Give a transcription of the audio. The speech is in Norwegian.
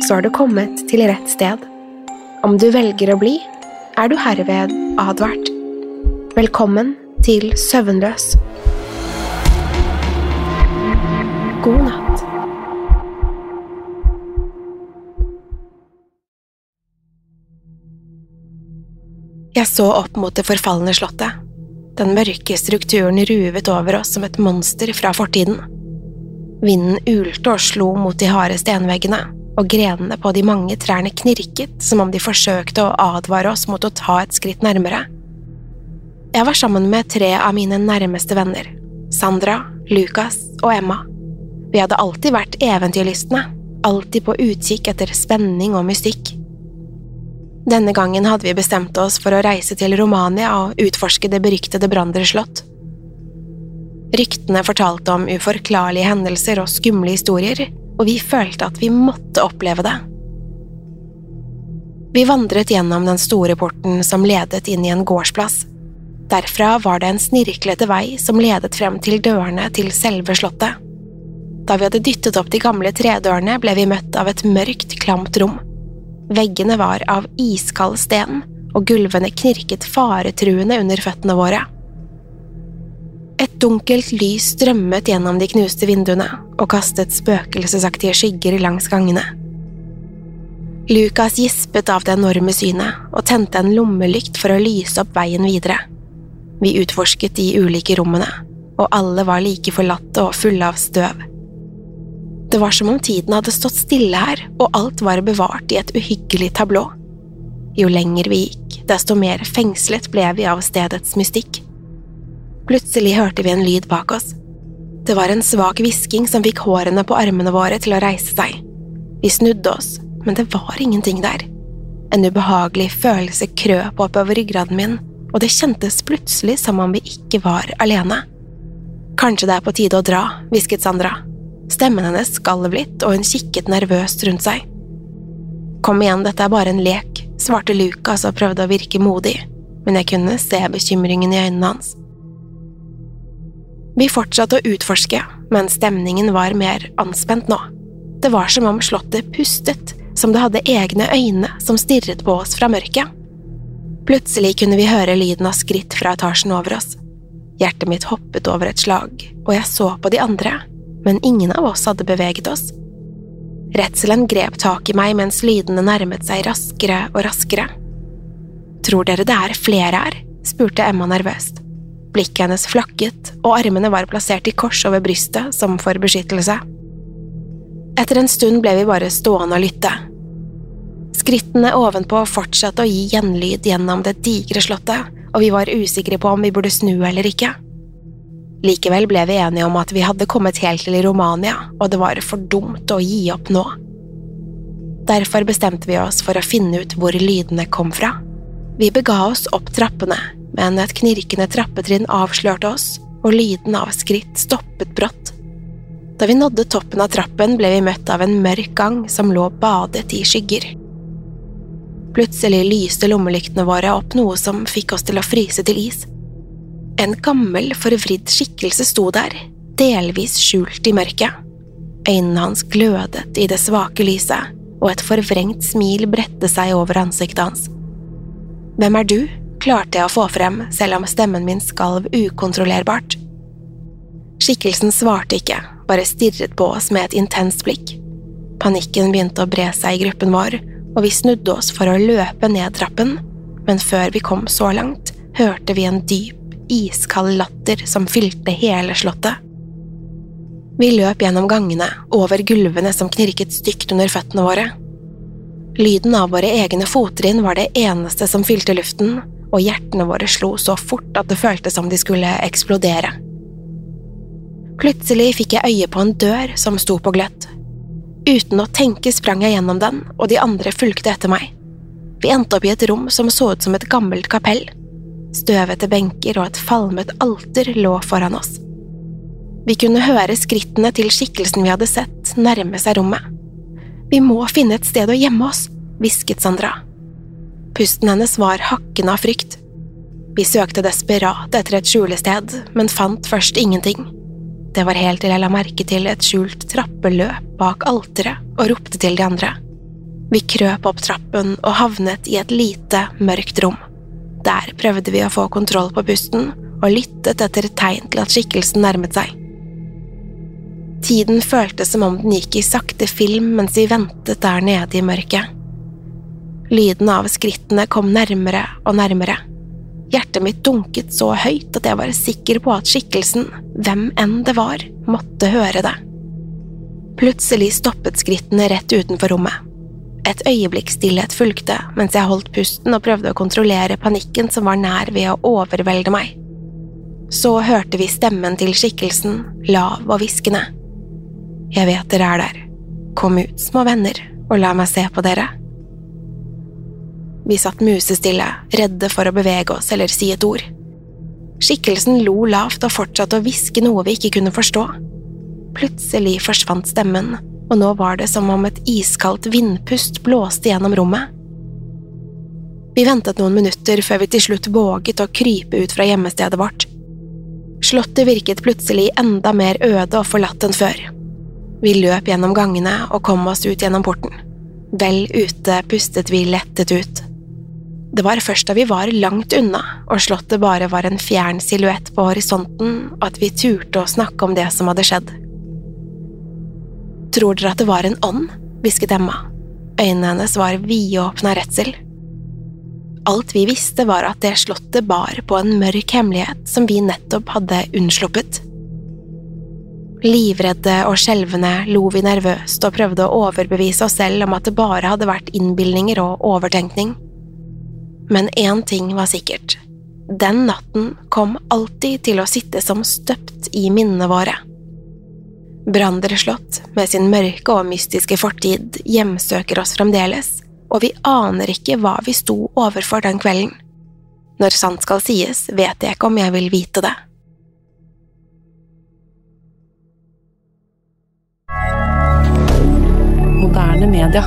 så har du kommet til rett sted. Om du velger å bli, er du herved advart. Velkommen til Søvnløs. God natt. Jeg så opp mot det forfalne slottet. Den mørke strukturen ruvet over oss som et monster fra fortiden. Vinden ulte og slo mot de harde stenveggene, og grenene på de mange trærne knirket som om de forsøkte å advare oss mot å ta et skritt nærmere. Jeg var sammen med tre av mine nærmeste venner, Sandra, Lucas og Emma. Vi hadde alltid vært eventyrlystne, alltid på utkikk etter spenning og mystikk. Denne gangen hadde vi bestemt oss for å reise til Romania og utforske det beryktede Brander slott. Ryktene fortalte om uforklarlige hendelser og skumle historier, og vi følte at vi måtte oppleve det. Vi vandret gjennom den store porten som ledet inn i en gårdsplass. Derfra var det en snirklete vei som ledet frem til dørene til selve slottet. Da vi hadde dyttet opp de gamle tredørene, ble vi møtt av et mørkt, klamt rom. Veggene var av iskald sten, og gulvene knirket faretruende under føttene våre. Et dunkelt lys strømmet gjennom de knuste vinduene og kastet spøkelsesaktige skygger langs gangene. Lukas gispet av det enorme synet og tente en lommelykt for å lyse opp veien videre. Vi utforsket de ulike rommene, og alle var like forlatte og fulle av støv. Det var som om tiden hadde stått stille her, og alt var bevart i et uhyggelig tablå. Jo lenger vi gikk, desto mer fengslet ble vi av stedets mystikk. Plutselig hørte vi en lyd bak oss. Det var en svak hvisking som fikk hårene på armene våre til å reise seg. Vi snudde oss, men det var ingenting der. En ubehagelig følelse krøp oppover ryggraden min, og det kjentes plutselig som om vi ikke var alene. Kanskje det er på tide å dra, hvisket Sandra. Stemmen hennes skalv litt, og hun kikket nervøst rundt seg. Kom igjen, dette er bare en lek, svarte Lucas og prøvde å virke modig, men jeg kunne se bekymringen i øynene hans. Vi fortsatte å utforske, men stemningen var mer anspent nå. Det var som om slottet pustet, som det hadde egne øyne som stirret på oss fra mørket. Plutselig kunne vi høre lyden av skritt fra etasjen over oss. Hjertet mitt hoppet over et slag, og jeg så på de andre, men ingen av oss hadde beveget oss. Redselen grep tak i meg mens lydene nærmet seg raskere og raskere. Tror dere det er flere her? spurte Emma nervøst. Blikket hennes flakket, og armene var plassert i kors over brystet som for beskyttelse. Etter en stund ble vi bare stående og lytte. Skrittene ovenpå fortsatte å gi gjenlyd gjennom det digre slottet, og vi var usikre på om vi burde snu eller ikke. Likevel ble vi enige om at vi hadde kommet helt til Romania, og det var for dumt å gi opp nå. Derfor bestemte vi oss for å finne ut hvor lydene kom fra. Vi bega oss opp trappene, men et knirkende trappetrinn avslørte oss, og lyden av skritt stoppet brått. Da vi nådde toppen av trappen, ble vi møtt av en mørk gang som lå badet i skygger. Plutselig lyste lommelyktene våre opp noe som fikk oss til å fryse til is. En gammel, forvridd skikkelse sto der, delvis skjult i mørket. Øynene hans glødet i det svake lyset, og et forvrengt smil bredte seg over ansiktet hans. Hvem er du? Klarte jeg å få frem, selv om stemmen min skalv ukontrollerbart. Skikkelsen svarte ikke, bare stirret på oss med et intenst blikk. Panikken begynte å bre seg i gruppen vår, og vi snudde oss for å løpe ned trappen, men før vi kom så langt, hørte vi en dyp, iskald latter som fylte hele slottet. Vi løp gjennom gangene, over gulvene som knirket stygt under føttene våre. Lyden av våre egne fottrinn var det eneste som fylte luften, og hjertene våre slo så fort at det føltes som de skulle eksplodere. Plutselig fikk jeg øye på en dør som sto på gløtt. Uten å tenke sprang jeg gjennom den, og de andre fulgte etter meg. Vi endte opp i et rom som så ut som et gammelt kapell. Støvete benker og et falmet alter lå foran oss. Vi kunne høre skrittene til skikkelsen vi hadde sett, nærme seg rommet. Vi må finne et sted å gjemme oss, hvisket Sandra. Pusten hennes var hakkende av frykt. Vi søkte desperat etter et skjulested, men fant først ingenting. Det var helt til jeg la merke til et skjult trappeløp bak alteret og ropte til de andre. Vi krøp opp trappen og havnet i et lite, mørkt rom. Der prøvde vi å få kontroll på pusten og lyttet etter tegn til at skikkelsen nærmet seg. Tiden føltes som om den gikk i sakte film mens vi ventet der nede i mørket. Lyden av skrittene kom nærmere og nærmere. Hjertet mitt dunket så høyt at jeg var sikker på at skikkelsen, hvem enn det var, måtte høre det. Plutselig stoppet skrittene rett utenfor rommet. Et øyeblikk stillhet fulgte mens jeg holdt pusten og prøvde å kontrollere panikken som var nær ved å overvelde meg. Så hørte vi stemmen til skikkelsen, lav og hviskende. Jeg vet dere er der. Kom ut, små venner, og la meg se på dere. Vi satt musestille, redde for å bevege oss eller si et ord. Skikkelsen lo lavt og fortsatte å hviske noe vi ikke kunne forstå. Plutselig forsvant stemmen, og nå var det som om et iskaldt vindpust blåste gjennom rommet. Vi ventet noen minutter før vi til slutt våget å krype ut fra gjemmestedet vårt. Slottet virket plutselig enda mer øde og forlatt enn før. Vi løp gjennom gangene og kom oss ut gjennom porten. Vel ute pustet vi lettet ut. Det var først da vi var langt unna og slottet bare var en fjern silhuett på horisonten, at vi turte å snakke om det som hadde skjedd. Tror dere at det var en ånd? hvisket Emma. Øynene hennes var vidåpne av redsel. Alt vi visste, var at det slottet bar på en mørk hemmelighet som vi nettopp hadde unnsluppet. Livredde og skjelvende lo vi nervøst og prøvde å overbevise oss selv om at det bare hadde vært innbilninger og overtenkning. Men én ting var sikkert. Den natten kom alltid til å sitte som støpt i minnene våre. Brandere slott, med sin mørke og mystiske fortid, hjemsøker oss fremdeles, og vi aner ikke hva vi sto overfor den kvelden. Når sant skal sies, vet jeg ikke om jeg vil vite det. Moderne media.